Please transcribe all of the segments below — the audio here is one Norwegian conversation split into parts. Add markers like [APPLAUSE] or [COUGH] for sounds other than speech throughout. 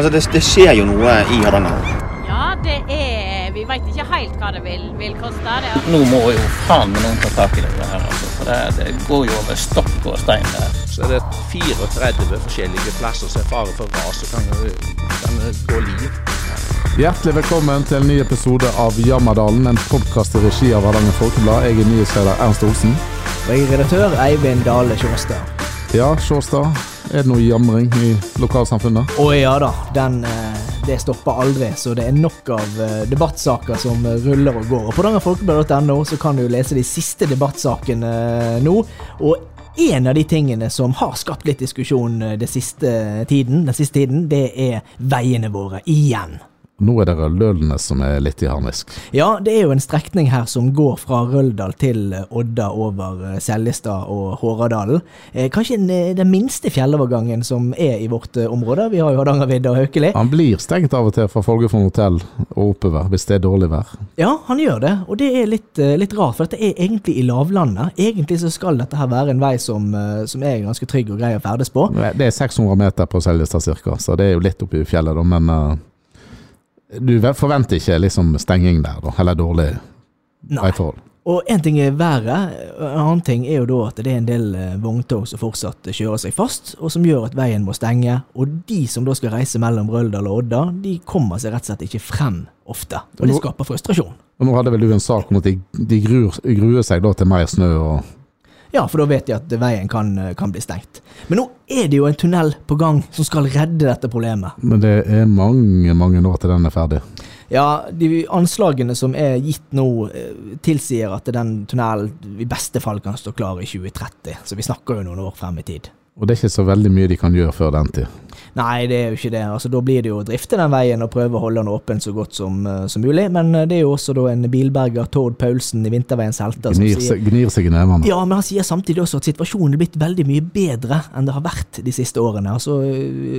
Altså, det, det skjer jo noe i Hardanger. Ja, det er Vi veit ikke helt hva det vil, vil koste. Det er Nå må jo faen meg noen ta tak i det her, altså. For det, det går jo over stokk og stein der. Så er det 34 forskjellige plasser som er fare for ras og kan, kan gå liv. Hjertelig velkommen til en ny episode av Jammerdalen, en podkast i regi av Hardanger Folkeblad. Jeg er nyhetsleder Ernst Olsen. Og jeg er redaktør Eivind Dale Sjåstad. Ja, Sjåstad, er det noe jamring i lokalsamfunnet? Å ja da, den, eh, det stopper aldri, så det er nok av eh, debattsaker som ruller og går. Og på dangerfolkeblad.no så kan du lese de siste debattsakene eh, nå. Og en av de tingene som har skapt litt diskusjon den siste tiden, den siste tiden, det er veiene våre igjen. Nå er det Røldølene som er litt i harnisk. Ja, det er jo en strekning her som går fra Røldal til Odda over eh, Seljestad og Håradalen. Eh, kanskje den, minste fjellovergangen som er i vårt område. Vi har jo Hardangervidda og Haukeli. Han blir stengt av og til fra Folgefond hotell og oppover hvis det er dårlig vær. Ja, han gjør det, og det er litt, litt rart, for dette er egentlig i lavlandet. Egentlig så skal dette her være en vei som, som er ganske trygg og grei å ferdes på. Det er 600 meter på Seljestad ca., så det er jo litt oppi fjellet, da, men du forventer ikke liksom stenging der, da, eller dårlig veiforhold? Og én ting er været, en annen ting er jo da at det er en del eh, vogntog som fortsatt kjører seg fast, og som gjør at veien må stenge. Og de som da skal reise mellom Røldal og Odda, de kommer seg rett og slett ikke frem ofte. Og det skaper frustrasjon. Og Nå hadde vel du en sak om at de, de gruer, gruer seg da til mer snø og ja, for da vet de at veien kan, kan, bli stengt. Men nå er det jo en tunnel på gang som skal redde dette problemet. Men det er mange, mange år til den er ferdig. Ja, de anslagene som er gitt nå, tilsier at den tunnelen i beste fall kan stå klar i 2030. Så vi snakker jo noen år frem i tid. Og det er ikke så veldig mye de kan gjøre før den tid? Nei, det er jo ikke det. Altså, Da blir det jo å drifte den veien og prøve å holde den åpen så godt som, uh, som mulig. Men uh, det er jo også da en bilberger, Tord Paulsen i Vinterveiens helter, gnir, som sier Gnir seg i nevene. Ja, men han sier samtidig også at situasjonen er blitt veldig mye bedre enn det har vært de siste årene. Altså,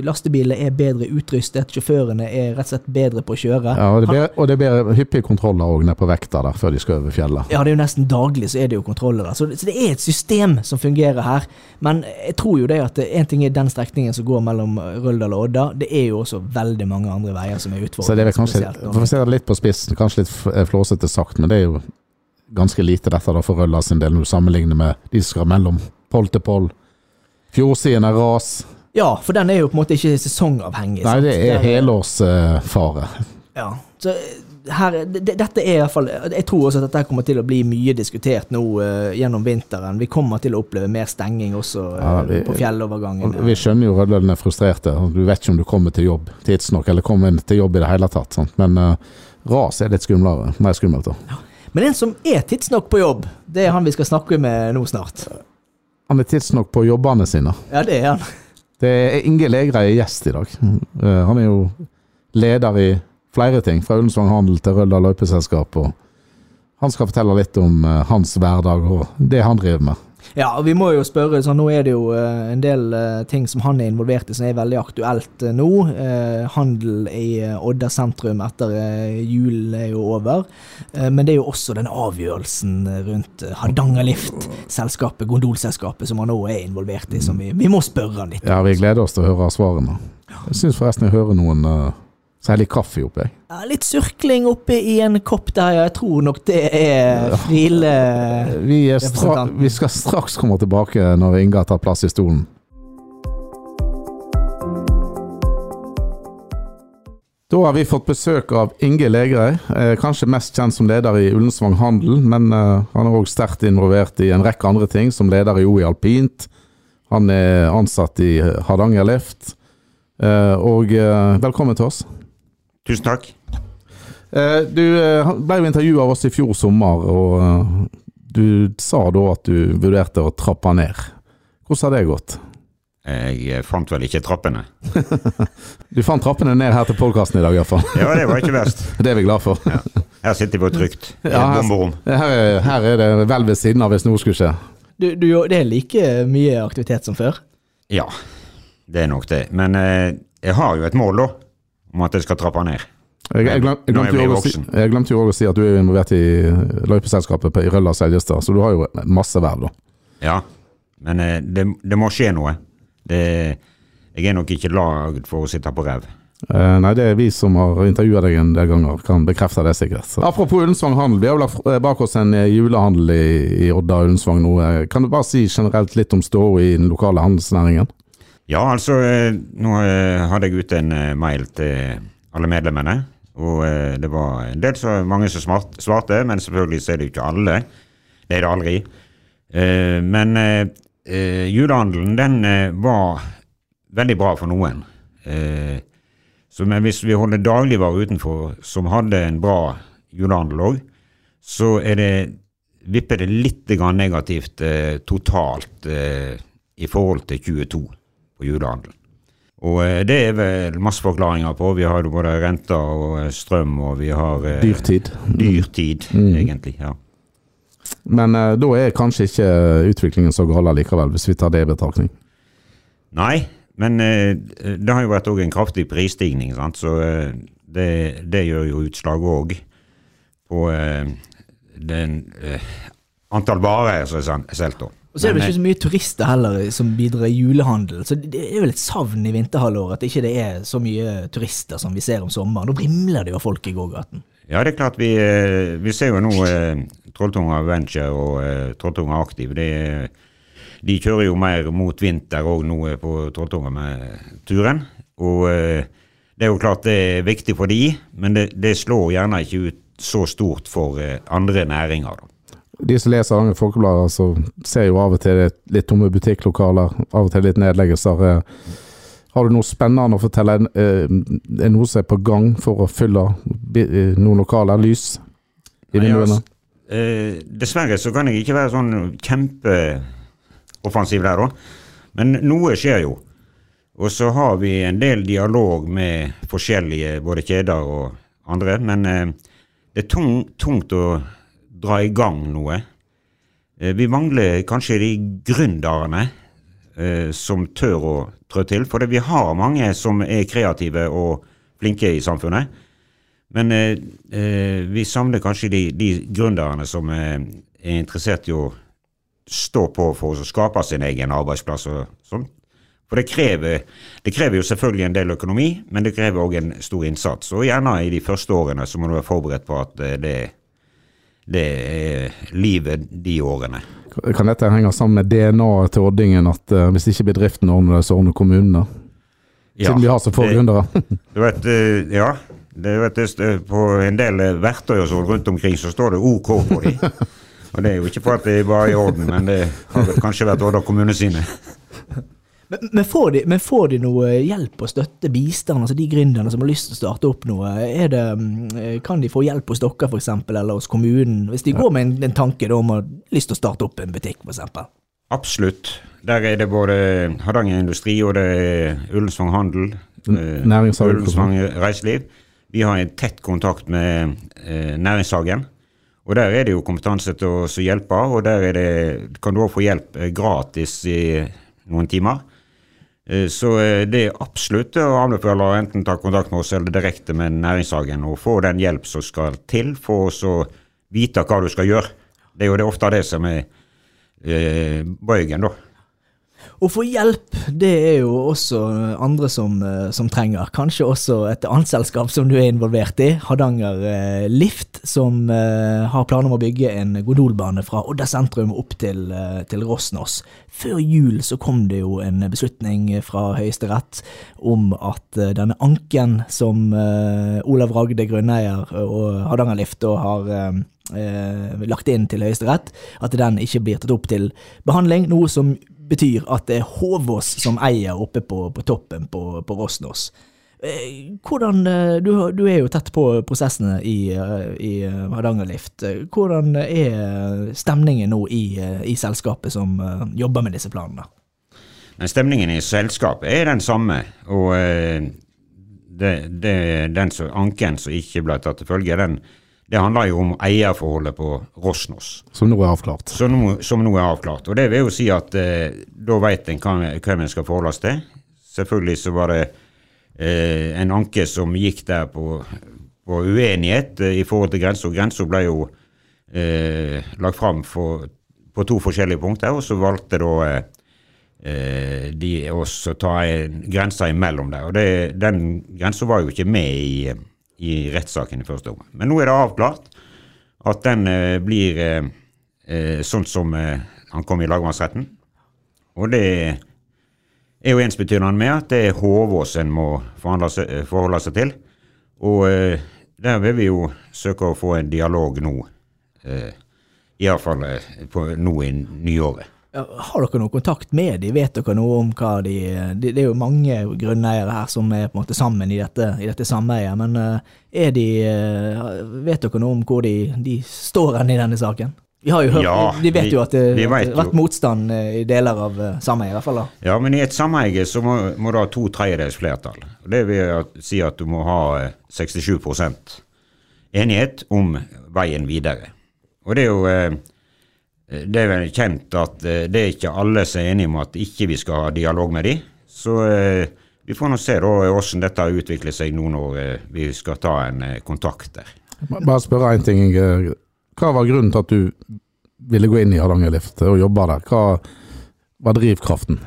Lastebilene er bedre utrustet, sjåførene er rett og slett bedre på å kjøre. Ja, Og det blir, og det blir hyppige kontroller òg nede på vekta der før de skal over fjellet. Ja, det er jo nesten daglig så er det jo kontroller der. Så, så det er et system som fungerer her. Men jeg tror jo det at én ting er den strekningen som går mellom Røldal og Odda. Det er jo også veldig mange andre veier som er utfordrende. Så det er kanskje, for å se det litt på spissen, kanskje litt flåsete sagt, men det er jo ganske lite dette da for Røldal sin del, når du sammenligner med de som skal mellom poll til poll. Fjordsiden er ras. Ja, for den er jo på en måte ikke sesongavhengig. Nei, det er helårsfare. Uh, ja, så her, dette er i hvert fall Jeg tror også at dette kommer til å bli mye diskutert nå uh, gjennom vinteren. Vi kommer til å oppleve mer stenging også uh, ja, vi, på fjellovergangen. Vi skjønner jo Rødløden er frustrerte. Du vet ikke om du kommer til jobb tidsnok, eller kommer til jobb i det hele tatt. Sant? Men uh, ras er litt skumlere, mer skummelt. da. Ja. Men en som er tidsnok på jobb, det er han vi skal snakke med nå snart. Han er tidsnok på jobbene sine. Ja, det er han. Det er Inge Legreie gjest i dag. Han er jo leder i flere ting, fra Ullensvang Handel til Røldal løypeselskap. og Han skal fortelle litt om uh, hans hverdag og det han driver med. Ja, og vi må jo spørre, så Nå er det jo uh, en del uh, ting som han er involvert i som er veldig aktuelt nå. handel i Odda sentrum etter julen er jo over. men det er jo også den avgjørelsen rundt Hardangerlift, selskapet, gondolselskapet, som han nå er involvert i, som vi, vi må spørre han litt. Ja, vi gleder oss til å høre svarene. Jeg syns forresten jeg hører noen så er det litt kaffe oppi. Ja, litt surkling oppi i en kopp der, jeg tror nok det er Friele [LAUGHS] vi, vi, skal straks komme tilbake når Inge tar plass i stolen. Da har vi fått besøk av Inge Legrei, eh, kanskje mest kjent som leder i Ullensvang Handel, men eh, han er òg sterkt involvert i en rekke andre ting, som leder i OI Alpint. Han er ansatt i Hardanger Lift. Eh, og velkommen til oss. Tusen takk. Eh, du eh, ble jo intervjua av oss i fjor sommer, og eh, du sa da at du vurderte å trappe ned. Hvordan har det gått? Jeg fant vel ikke trappene. [LAUGHS] du fant trappene ned her til podkasten i dag, iallfall. ja, det var ikke verst. [LAUGHS] Det er vi glad for. ja. Her sitter vi trygt i ja, et bomberom. Her, her, er det vel ved siden av hvis noe skulle skje. Du, du, det er like mye aktivitet som før? Ja, det er nok det. Men eh, jeg har jo et mål, da om at jeg skal trappe ned. Jeg, jeg, glem, jeg, glemte jo si, jeg glemte jo også å si at du er involvert i løypeselskapet i Rølla Seljestad, så du har jo masse verv, da. Ja, men eh, det, det, må skje noe. Det, jeg er nok ikke lagd for å sitte på ræv. Eh, nei, det er vi som har intervjua deg en del ganger, kan bekrefte det sikkert. Så. Apropos Ullensvang handel, vi har jo lagt bak oss en eh, julehandel i, i Odda og Ullensvang nå. Eh, Kan du bare si generelt litt om ståa i den lokale handelsnæringen? Ja, altså, eh, nå eh, hadde jeg ute en eh, mail til alle medlemmene. Og det var en del så mange som svarte, men selvfølgelig så er det jo ikke alle. Det er det aldri. Men eh, eh, julehandelen, den var veldig bra for noen. Så men hvis vi holder dagligvarer utenfor som hadde en bra julehandel òg, så er det vipper det litt negativt totalt i forhold til 22 på julehandelen. Og eh, det er vel masse forklaringer på. Vi har jo både renter og eh, strøm, og vi har eh, Dyrtid. Dyrtid, Mm. egentlig. ja. Men da er kanskje ikke utviklingen så gal likevel, hvis vi tar det i betraktning. Nei, men det har jo vært òg en kraftig prisstigning, sant? så det, det gjør jo utslag òg på den antall varer som er solgt. Og så er det ikke så mye turister heller som bidrar i julehandel, så det er vel et savn i vinterhalvåret at ikke det er så mye turister som vi ser om sommeren. Da vrimler det jo av folk i gågaten. Ja, det er klart vi, eh, vi ser jo nå eh, Trolltunga Venture og eh, Trolltunga Aktiv. Det, de kjører jo mer mot vinter òg nå eh, på Trolltunga med turen. Og eh, det er jo klart det er viktig for de, men det, det slår gjerne ikke ut så stort for eh, andre næringer. da. De som leser Hardanger Folkeblad, altså, ser jo av og til litt, tomme butikklokaler, av og til litt nedleggelser. Eh, Har du noe spennende å fortelle? Eh, Er noe som er på gang for å fylle eh, noen lokaler? Lys i vinduene? altså, eh, dessverre så kan jeg ikke være sånn kjempeoffensiv der, òg, Men noe skjer jo. Og så har vi en del dialog med forskjellige både kjeder og andre. Men eh, det er tung, tungt å dra i gang noe. Eh, vi mangler kanskje de gründerne eh, som tør å trå til. For vi har mange som er kreative og flinke i samfunnet. Men eh, vi savner kanskje de, de gründerne som er interessert i å stå på for å skape sin egen arbeidsplass og sånn. For det krever, det krever jo selvfølgelig en del økonomi, men det krever òg en stor innsats. Og gjerne i de første årene så må du være forberedt på at det det, det er livet de årene. Kan dette henge sammen med DNA-et til Oddingen, at uh, hvis ikke bedriften ordner det, så ordner kommunene? Siden vi har så få gründere. [LAUGHS] Eh, ja. Det, vet, det, på en del eh, verktøy og sånn rundt omkring så står det OK på dem. [LAUGHS] Og det er jo ikke for at det er bare i orden, men det har kanskje vært Odda kommune sine. Men, men, får de, men får de noe hjelp og støtte, bistand, altså de gründerne som har lyst til å starte opp noe? Er det, mm, kan de få hjelp hos dere eksempel, eller hos kommunen? Hvis de går med en, en tanke da, om å lyst til å starte opp en butikk, eksempel. Absolutt. Der er det både Hardanger Industri og det er Ullensvang Handel. eh, Ullensvang Reiseliv. Vi har en tett kontakt med eh, Næringshagen. Og der er det jo kompetanse til å så hjelpe, og der er det, kan du òg få hjelp eh, gratis i noen timer. Eh, Så eh, det er absolutt å anbefale å enten ta kontakt med oss eller direkte med Næringshagen og få den hjelp som skal til for å vite hva du skal gjøre. Det er jo det ofte det som er eh, bøygen, da. Å få hjelp, det er jo også andre som, eh, som trenger. Kanskje også et annet selskap som du er involvert i, Hardanger eh, Lift, som eh, har planer om å bygge en gondolbane fra Odda sentrum opp til, eh, til Rosnos. Før jul så kom det jo en beslutning fra Høyesterett om at eh, denne anken som eh, Olav Ragde, grunneier, og Hardanger Lift da har eh, eh, lagt inn til Høyesterett, at den ikke blir tatt opp til behandling, noe som betyr at det er Håvås som eier oppe på, på toppen på, på Rosnos. Eh, Hvordan, eh, du, du er jo tett på prosessene i, eh, i Hardanger Lift. Eh, Hvordan er stemningen nå i, i selskapet som jobber med disse planene? Men stemningen i selskapet er den samme. Og det, det, den som, anken som ikke ble tatt til følge, den, det handler jo om eierforholdet på Rosnos. Som nå er avklart. Som nå, som nå er avklart. Og det vil jo si at eh, da vet en hvem en skal forholde seg til. Selvfølgelig så var det eh, en anke som gikk der på, på uenighet eh, i forhold til grensa. Grensa ble jo eh, lagt fram for, på to forskjellige punkter, og så valgte da eh, eh, de også ta grensa imellom der. Og det, den grensa var jo ikke med i, i rettssaken i første omgang. Men nå er det avklart at den eh, blir eh, eh, sånn som eh, han kom i lagmannsretten. Og det er jo ensbetydende med at det er Hovås en må eh, forholde seg til. Og eh, der vil vi jo søke å få en dialog nå. Eh, Iallfall nå i nyåret. Har dere noe kontakt med de? Vet dere noe om hva de Det, det er jo mange grunneiere her som er på en måte sammen i dette, i dette sameiet, men eh, er de eh, Vet dere noe om hvor de, de står hen i denne saken? Vi har jo hørt, Ja, De vet jo at det har vært motstand eh, i deler av sameiet, i hvert fall. da. Ja, men i et sameie så må, må du ha to tredjedels flertall. Det vil si at du må ha eh, 67% enighet om veien videre. Og det er jo det er vel kjent at eh, det er ikke alle som er enige om at ikke vi skal ha dialog med de. Så eh, vi får nå se da hvordan dette utvikler seg nå når eh, vi skal ta en eh, kontakt der. Bare spørre én ting. Inge. Hva var grunnen til at du ville gå inn i Hardangerlift og jobbe der? Hva var drivkraften?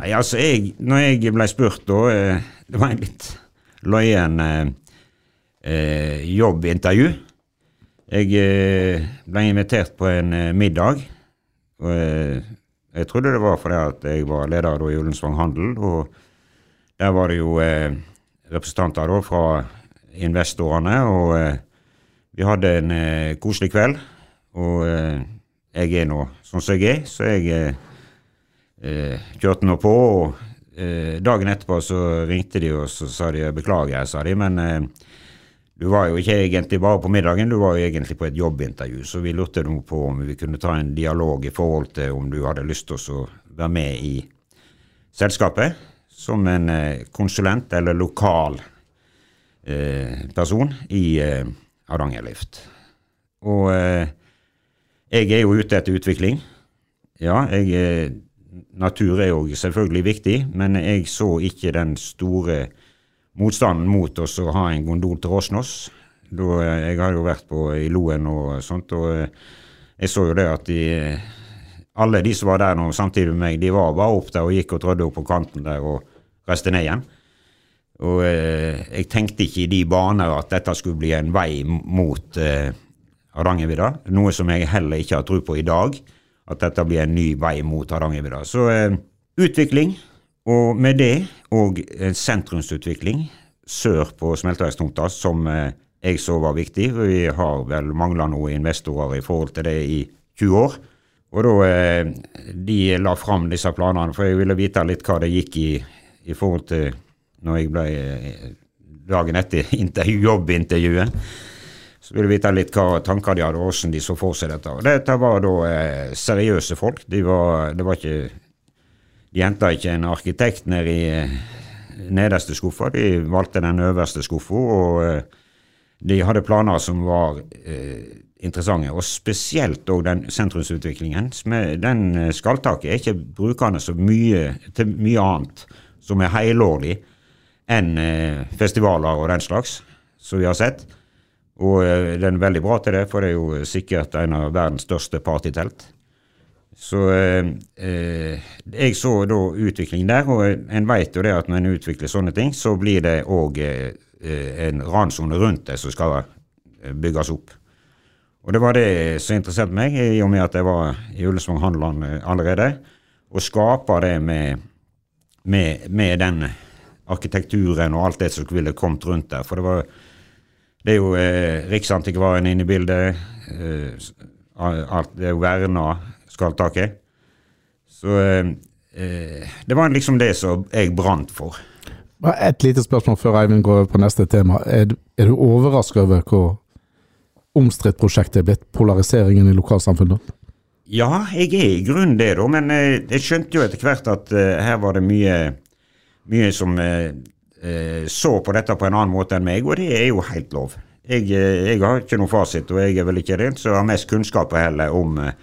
Nei, altså, jeg, når jeg ble spurt da eh, Det var en litt løyen eh, eh, jobbintervju. Jeg eh, ble invitert på en eh, middag. Og, eh, jeg trodde det var fordi at jeg var leder i Ullensvang Handel. Og der var det jo representanter da, fra investorene. Og vi hadde en koselig kveld. Og jeg er nå sånn som jeg er, så jeg kjørte nå på. og Dagen etterpå så ringte de og så sa de beklager, sa de, men du var jo ikke egentlig bare på middagen, du var jo egentlig på et jobbintervju. Så vi lurte nå på om vi kunne ta en dialog i forhold til om du hadde lyst til å være med i selskapet som en eh, konsulent eller lokal eh, person i eh, Hardangerlift. Og eh, jeg er jo ute etter utvikling. Ja, jeg, eh, natur er jo selvfølgelig viktig, men jeg så ikke den store motstanden mot oss å ha en gondol til Åsnos. Eh, jeg har jo vært på i Loen og sånt, og eh, jeg så jo det at de, alle de som var der nå samtidig med meg, de var bare opp der og gikk og trødde opp på kanten der og reiste ned igjen. Og eh, jeg tenkte ikke i de baner at dette skulle bli en vei mot eh, Hardangervidda. Noe som jeg heller ikke har tro på i dag, at dette blir en ny vei mot Hardangervidda. Så eh, utvikling, og med det og sentrumsutvikling sør på Smelteverkstomta, som eh, jeg så var viktig. Vi har vel mangla noen investorer i forhold til det i 20 år. Og da eh, de la fram disse planene, for jeg ville vite litt hva det gikk i i forhold til når jeg ble eh, dagen etter [LAUGHS] intervju, jobbintervjuet. Så ville jeg vite litt hva tanker de hadde, og hvordan de så for seg dette. Og dette var da eh, seriøse folk. De var, det var ikke De henta ikke en arkitekt ned i nederste skuffa, de valgte den øverste skuffa. Og eh, de hadde planer som var eh, interessante, og spesielt òg den sentrumsutviklingen. Den eh, skalltaket er ikke brukende så mye til mye annet som er helårlig enn eh, festivaler og den slags, som vi har sett. Og eh, den er veldig bra til det, for det er jo sikkert en av verdens største partytelt. Så eh, eh, jeg så da utvikling der, og en vet jo det at når en utvikler sånne ting, så blir det òg eh, en randsone rundt det som skal eh, bygges opp. Og det var det som interesserte meg, i og med at jeg var i Ullensvang Handland eh, allerede. Å skape det med, med, med den arkitekturen og alt det som ville kommet rundt der. For det var det er jo eh, Riksantikvaren inne i bildet. Eh, alt, det er jo verna skalltaket. Så eh, eh, det var liksom det som jeg brant for. Et lite spørsmål før Eivind går over på neste tema. Er du, er du overrasket over hvor omstridt prosjektet er blitt, polariseringen i lokalsamfunnet? Ja, jeg er i grunnen det, da. Men eh, jeg skjønte jo etter hvert at eh, her var det mye, mye som så på dette på en annen måte enn meg, og det er jo helt lov. Jeg, jeg har ikke noe fasit, og jeg er vel ikke den som har mest kunnskap heller om, eh,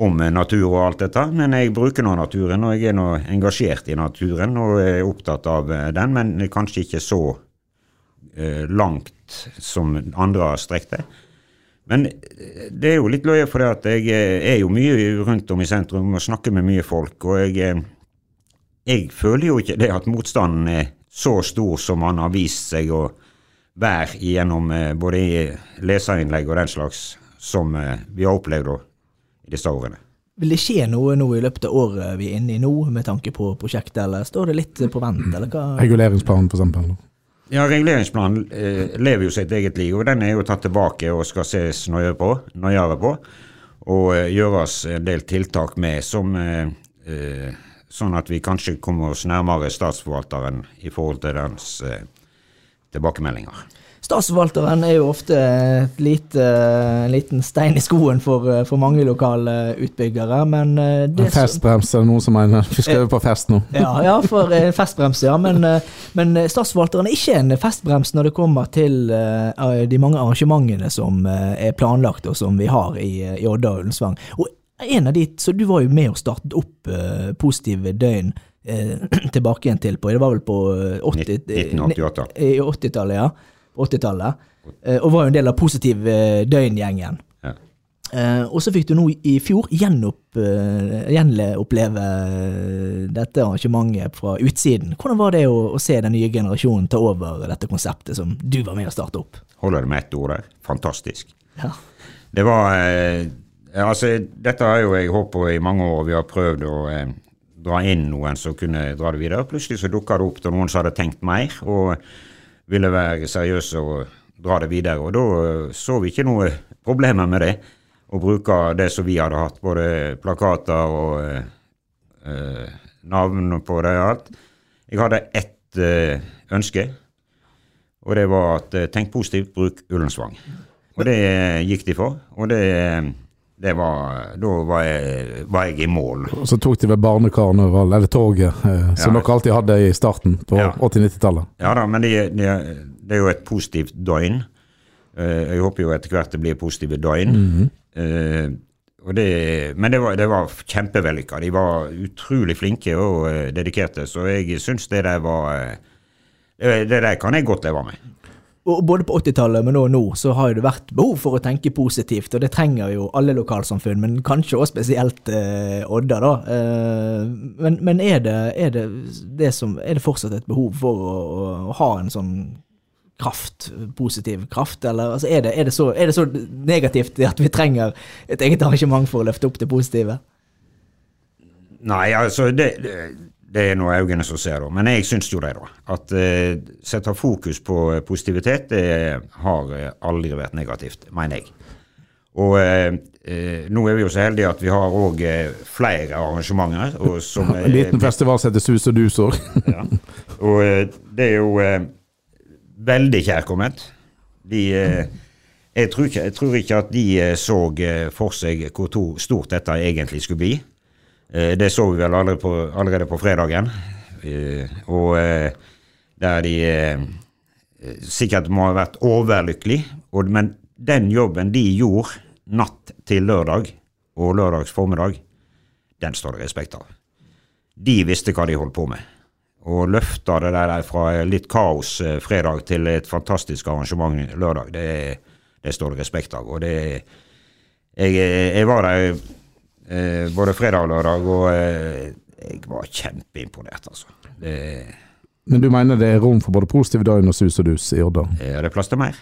om natur og alt dette. Men jeg bruker nå naturen, og jeg er nå engasjert i naturen og er opptatt av eh, den, men kanskje ikke så eh, langt som andre har strekt det. Men eh, det er jo litt løye, for jeg eh, er jo mye rundt om i sentrum og snakker med mye folk. Og jeg, jeg føler jo ikke det at motstanden er så stor som han har vist seg å være gjennom både leserinnlegg og den slags, som vi har opplevd da, årene. Vil det skje noe nå i løpet av året vi er inne i nå, med tanke på prosjektet, eller står det litt på vent, eller hva? Reguleringsplanen, for eksempel. Ja, Reguleringsplanen eh, lever jo sitt eget liv, og den er jo tatt tilbake og skal ses nøyere på, nøyere på. Og eh, gjøres en del tiltak med, som, eh, eh, sånn at vi kanskje kommer oss nærmere statsforvalteren i forhold til dens eh, tilbakemeldinger. Statsforvalteren er jo ofte et lite, en liten stein i skoen for, for mange lokale utbyggere, men eh, det som- Festbrems er det noen som mener. Vi skal øve på fest nå. Ja, ja, for en festbrems, ja. Men, eh, men statsforvalteren er ikke en festbrems når det kommer til eh, de mange arrangementene som eh, er planlagt, og som vi har i, i Odda og Ullensvang. Og en av de, så du var jo med og startet opp eh, Positive døgn eh, [CLEARS THROAT] tilbake igjen til på Det var vel på eh, 80 1988. I 80-tallet, ja. På 80-tallet. Eh, og var jo en del av Positiv eh, døgn-gjengen. Ja. Eh, og så fikk du nå i fjor gjenopp, gjenoppleve dette arrangementet fra utsiden. Hvordan var det å, å se den nye generasjonen ta over dette konseptet som du var med å starte opp? Holder det med ett ord der? Fantastisk. Ja. Det var Altså, dette har jo jeg håpet på i mange år. Vi har prøvd å eh, dra inn noen som kunne dra det videre. Plutselig så dukka det opp til noen som hadde tenkt mer og ville være seriøse og dra det videre. Og da eh, så vi ikke noe problemer med det. Å bruke det som vi hadde hatt, både plakater og eh, eh, navn på det og alt. Jeg hadde ett eh, ønske, og det var at eh, tenk positivt, bruk Ullensvang. Og det gikk de for. Og det, det var Da var jeg, var jeg i mål. Og så tok de ved vel overalt, eller toget, eh, som Ja. dere alltid hadde i starten på Ja. 80-90-tallet. Ja da, men det, det, det er jo et positivt døgn. Eh, jeg håper jo etter hvert det blir positive døgn. Eh, og det, men det var, det var kjempevellykka. De var utrolig flinke og eh, dedikerte, så jeg syns det der var eh, det, det der kan jeg godt leve med. Både på 80-tallet, men også nå, så har det vært behov for å tenke positivt, og det trenger jo alle lokalsamfunn, men kanskje også spesielt eh, Odda, da. Eh, men men er, det, er, det, det som, er det fortsatt et behov for å, å ha en sånn kraft, positiv kraft, eller altså, er, det, er, det så, er det så negativt at vi trenger et eget arrangement for å løfte opp det positive? Nei, altså det, det, er noe øynene som ser, da. Men jeg syns jo det, da. At uh, sette fokus på positivitet, det har eh, aldri vært negativt, mener jeg. Og eh, eh, nå er vi jo så heldige at vi har òg flere arrangementer. Og som, [LAUGHS] En liten festival som heter Sus og dus òg. ja. Og eh, det er jo eh, veldig kjærkomment. De eh, jeg, tror ikke, jeg tror ikke at de eh, så eh, for seg hvor stort dette egentlig skulle bli. Eh, det så vi vel allerede på, allerede på fredagen. Eh, og eh, der de sikkert må ha vært overlykkelige. Men den jobben de gjorde natt til lørdag og lørdags formiddag, den står det respekt av. De visste hva de holdt på med. Og løfta det der fra litt kaos fredag til et fantastisk arrangement lørdag, det, det står det respekt av. Og det Jeg, jeg var der eh, både fredag og lørdag, og eh, jeg var kjempeimponert, altså. Det, Men du mener det er rom for både positive døgn og sus og dus i Odda? er det plass til mer?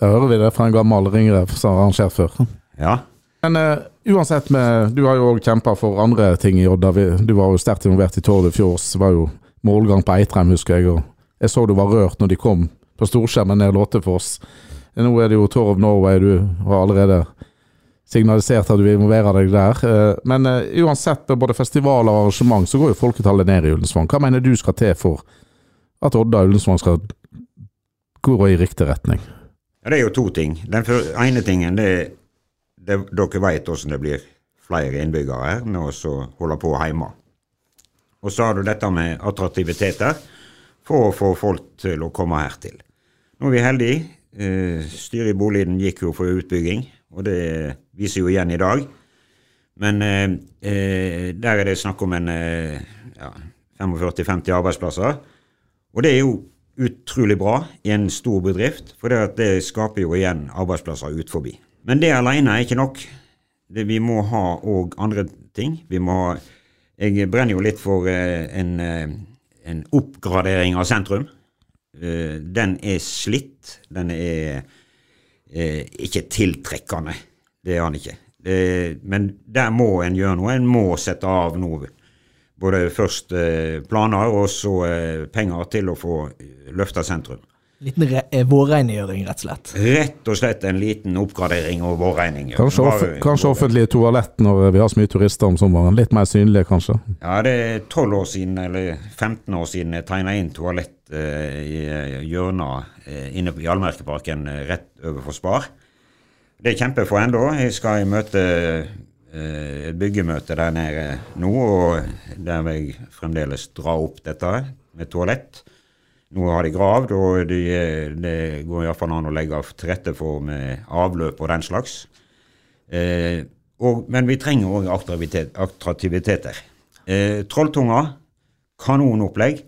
Da hører vi det fra en gammel ringrev som har arrangert før. Ja. Men eh, uansett, med, du har jo òg kjempa for andre ting i Odda. Du var jo sterkt involvert i Tord i fjor. Det var jo målgang på Eitrheim, husker jeg. Og jeg så du var rørt når de kom på storskjermen ned Låtefoss. Nå er det jo Tour of Norway, du har allerede signalisert at du vil involvere deg der. Eh, Men eh, uansett, både festivaler og arrangement, så går jo folketallet ned i Ullensvang. Hva mener du skal til for at Odda og Ullensvang skal gå i riktig retning? Ja, Det er jo to ting. Den ene tingen, det, det Dere vet hvordan det blir flere innbyggere her oss som holder på hjemme. Og så har du dette med attraktiviteter for å få folk til å komme hertil. Nå er vi heldige. Eh, styret i boligen gikk jo for utbygging, og det viser jo igjen i dag. Men eh, eh, der er det snakk om en eh, ja, 45-50 arbeidsplasser. Og det er jo utrolig bra i en stor bedrift, for det, det skaper jo igjen arbeidsplasser ut forbi. Men det alene er ikke nok. Det, vi må ha òg andre ting. Vi må ha Jeg brenner jo litt for eh, en, eh, en oppgradering av sentrum. Eh, den er slitt. Den er eh, ikke tiltrekkende. Det er han ikke. Det, men der må en gjøre noe. En må sette av noe. Både først eh, planer og så eh, penger til å få løfta sentrum. Liten eh, vårrengjøring, rett og slett. Rett og slett en liten oppgradering og vårregning. Kanskje, off kanskje offentlige toalett når vi har så mye turister om sommeren. Litt mer synlige, kanskje. Ja, det er 12 år siden, eller 15 år siden jeg tegna inn toalett eh, i eh, hjørnet eh, inne i Allmerkeparken eh, rett overfor Spar. Det er for ennå. Jeg skal i møte eh, et byggemøte der nede nå, og der vil jeg fremdeles dra opp dette med toalett. Nå har de gravd, og de, eh, det går iallfall an å legge til rette for med avløp og den slags. Eh, og, men vi trenger òg attraktivitet, attraktiviteter. Eh, Trolltunga, kanonopplegg.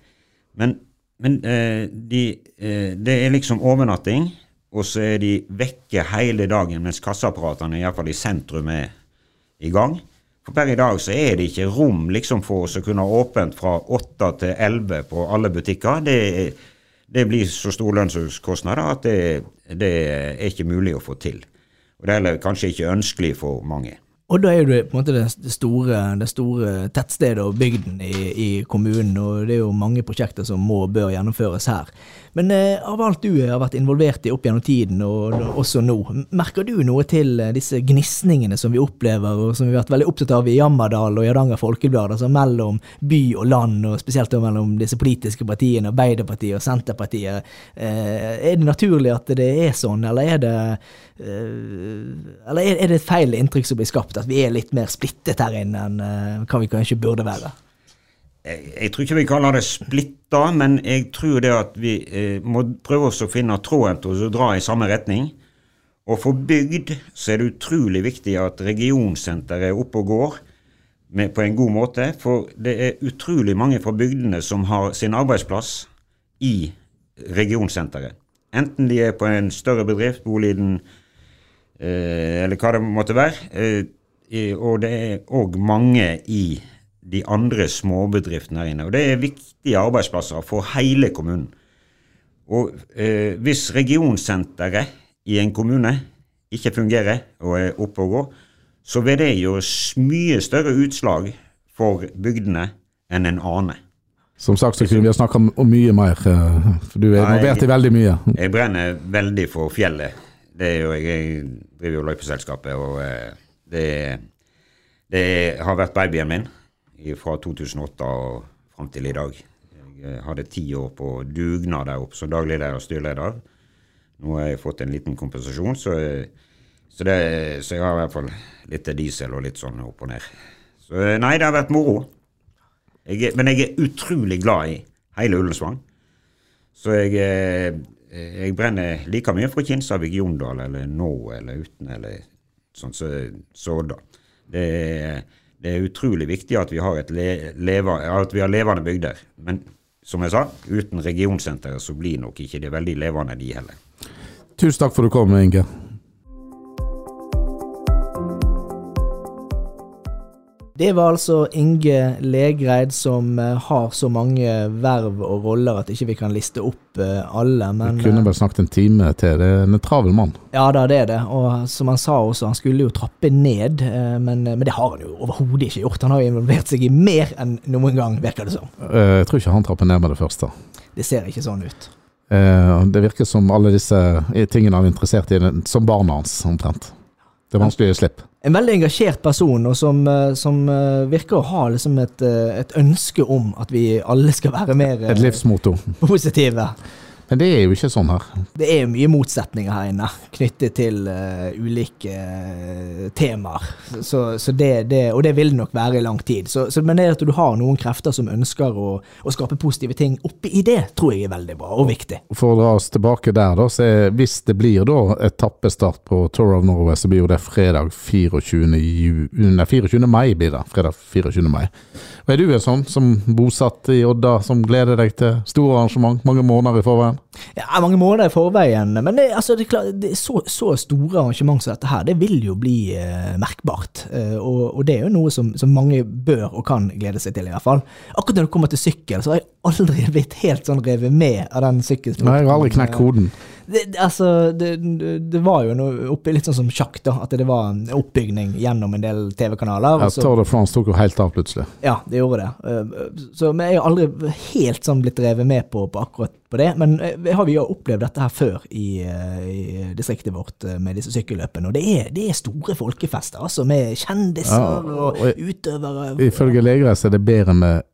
Men, men eh, de, eh, det er liksom overnatting, og så er de vekke hele dagen mens kasseapparatene, iallfall i sentrum, er i gang. For per i dag så er det ikke rom liksom for å kunne ha åpent fra 8 til 11 på alle butikker. Det, det blir så store lønnskostnader at det, det er ikke mulig å få til. Og det er kanskje ikke ønskelig for mange. Og da er det på en måte det store, det store tettstedet og bygden i, i kommunen, og det er jo mange prosjekter som må og bør gjennomføres her. Men eh, av alt du har vært involvert i opp gjennom tiden, og også nå, merker du noe til eh, disse gnisningene som vi opplever, og som vi har vært veldig opptatt av i Jammerdal og Hardanger Folkeblad, altså mellom by og land, og spesielt mellom disse politiske partiene, Arbeiderpartiet og Senterpartiet. Eh, er det naturlig at det er sånn, eller er det eh, eller er, er det et feil inntrykk som blir skapt, at vi er litt mer splittet her inne enn eh, hva vi kanskje burde være? Jeg, jeg tror ikke vi kaller det splitta, men jeg tror det at vi eh, må prøve oss å finne tråden til å dra i samme retning. Og for bygd så er det utrolig viktig at regionsenteret er oppe og går med, på en god måte. For det er utrolig mange fra bygdene som har sin arbeidsplass i regionsenteret. Enten de er på en større bedrift, Boliden eh, eller hva det måtte være. Eh, og det er òg mange i de andre småbedriftene her inne. Og det er viktige arbeidsplasser for hele kommunen. Og eh, hvis regionsenteret i en kommune ikke fungerer og er oppe og går, så vil det gjøre mye større utslag for bygdene enn en aner. Som sagt så kunne vi ha snakka om mye mer, eh, for du er involvert i veldig mye. Jeg brenner veldig for fjellet. Det er jo, jeg driver jo løypeselskapet, og eh, det, det har vært babyen min fra 2008 og fram til i dag. Jeg eh, hadde ti år på dugnad der oppe som daglig leder og styreleder. Nå har jeg fått en liten kompensasjon, så, så, det, så jeg har i hvert fall litt diesel og litt sånn opp og ned. Så eh, nei, det har vært moro. Jeg, men jeg er utrolig glad i hele Ullensvang. Så jeg, eh, jeg brenner like mye for Kinsarvik, Jondal eller nå eller uten eller sånn som så da. Det er, det er utrolig viktig at vi har, le, leva, at vi har levende bygder. Men som jeg sa, uten regionsenteret så blir nok ikke det veldig levende, de heller. Tusen takk for at du kom, Inge. Det var altså Inge Legreid som eh, har så mange verv og roller at ikke vi kan liste opp eh, alle, men Vi kunne eh, bare snakket en time til. Det er en travel mann. Ja da, det er det. Og som han sa også, han skulle jo trappe ned, men, men det har han jo overhodet ikke gjort. Han har jo involvert seg i mer enn noen gang, virker det som. Jeg tror ikke han trapper ned med det første. Det ser ikke sånn ut. Det virker som alle disse tingene han er interessert i, som barna hans, omtrent. Det er vanskelig å gi slipp. En veldig engasjert person, og som, eh, som eh, virker å ha liksom et, eh, et ønske om at vi alle skal være mer Et livsmotto. positive. Men det er jo ikke sånn her. Det er mye motsetninger her inne knyttet til uh, ulike uh, temaer. Så, så det, det, og det vil det nok være i lang tid. Så, så, men det at du har noen krefter som ønsker å, å skape positive ting oppi i det, tror jeg er veldig bra og viktig. For å dra oss tilbake der, da, så er, hvis det blir da etappestart på Tour of Norway, så blir jo det fredag 24. Ju, nei, 24. mai. blir det. Fredag 24. mai. Og Er du en sånn som bosatt i Odda, som gleder deg til store arrangement mange måneder i forveien? Ja, mange måneder i forveien. Men det, altså, det er klart, det er så, så store arrangement som dette her, det vil jo bli eh, merkbart. Eh, og, og, det er jo noe som, som, mange bør og kan glede seg til, i hvert fall. Akkurat når det kommer til sykkel, så har jeg aldri [LAUGHS] blitt helt sånn revet med av den sykkelsporten. Nei, jeg har aldri knekt koden. Det, altså, det, det, var jo noe oppi, litt sånn som sjakk, da. At det var en oppbygning gjennom en del TV-kanaler. Ja, Tour de France tok jo helt av plutselig. Ja, det gjorde det. Eh, så, vi er har aldri helt sånn blitt revet med på, på akkurat på det. Men vi har vi jo opplevd dette her før i, eh, i distriktet vårt med disse sykkelløpene. Og det er, det er store folkefester, altså. Med kjendiser ja, og, og utøvere. Ifølge leger er det bedre med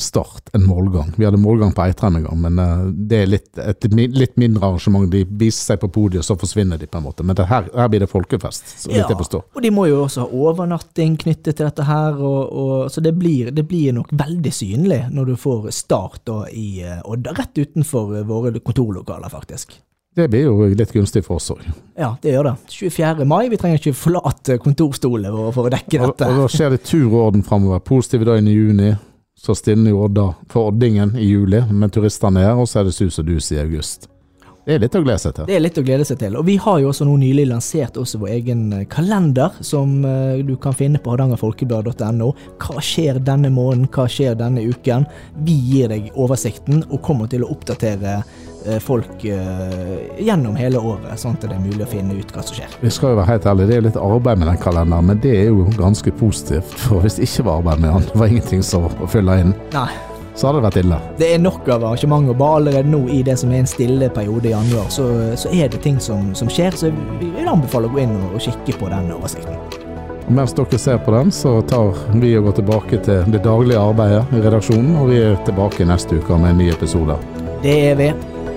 Start en målgang. Vi hadde målgang på Eitrheim en gang, men uh, det er litt, et litt mindre arrangement. De viser seg på podiet, så forsvinner de på en måte. Men her, her, blir det folkefest, så vidt ja, jeg forstår. Og de må jo også ha overnatting knyttet til dette her, og, og, så det blir, det blir, nok veldig synlig når du får Start da, i uh, Odda, rett utenfor uh, våre kontorlokaler, faktisk. Det blir jo litt gunstig for oss òg. Ja, det gjør det. 24. mai. Vi trenger ikke forlate kontorstolene våre for å dekke dette. Og, og da skjer det turorden framover. Positive døgn i juni så stiller jo Odda for Oddingen i juli, med turistene her, og så er det sus og dus i august. Det er litt å glede seg til. Det er litt å glede seg til. Og vi har jo også nå nylig lansert også vår egen eh, kalender, som uh, du kan finne på hardangerfolkeblad.no. Hva skjer denne måneden, hva skjer denne uken? Vi gir deg oversikten, og kommer til å oppdatere Eh, folk uh, gjennom hele året, sånn at det er mulig å finne ut hva som skjer. Vi skal jo være helt ærlige, det er litt arbeid med den kalenderen, men det er jo ganske positivt. For hvis det ikke var arbeid med den, det var ingenting som å fylle inn, Nei. så hadde det vært ille. Det er nok av arrangementer. Bare allerede nå i det som er en stille periode i januar, så, så er det ting som, som, skjer. Så vi vil anbefale å gå inn og kikke på den oversikten. Mens dere ser på den, så tar vi og går tilbake til det daglige arbeidet i redaksjonen, og vi er tilbake neste uke med en ny episode. Det er vi.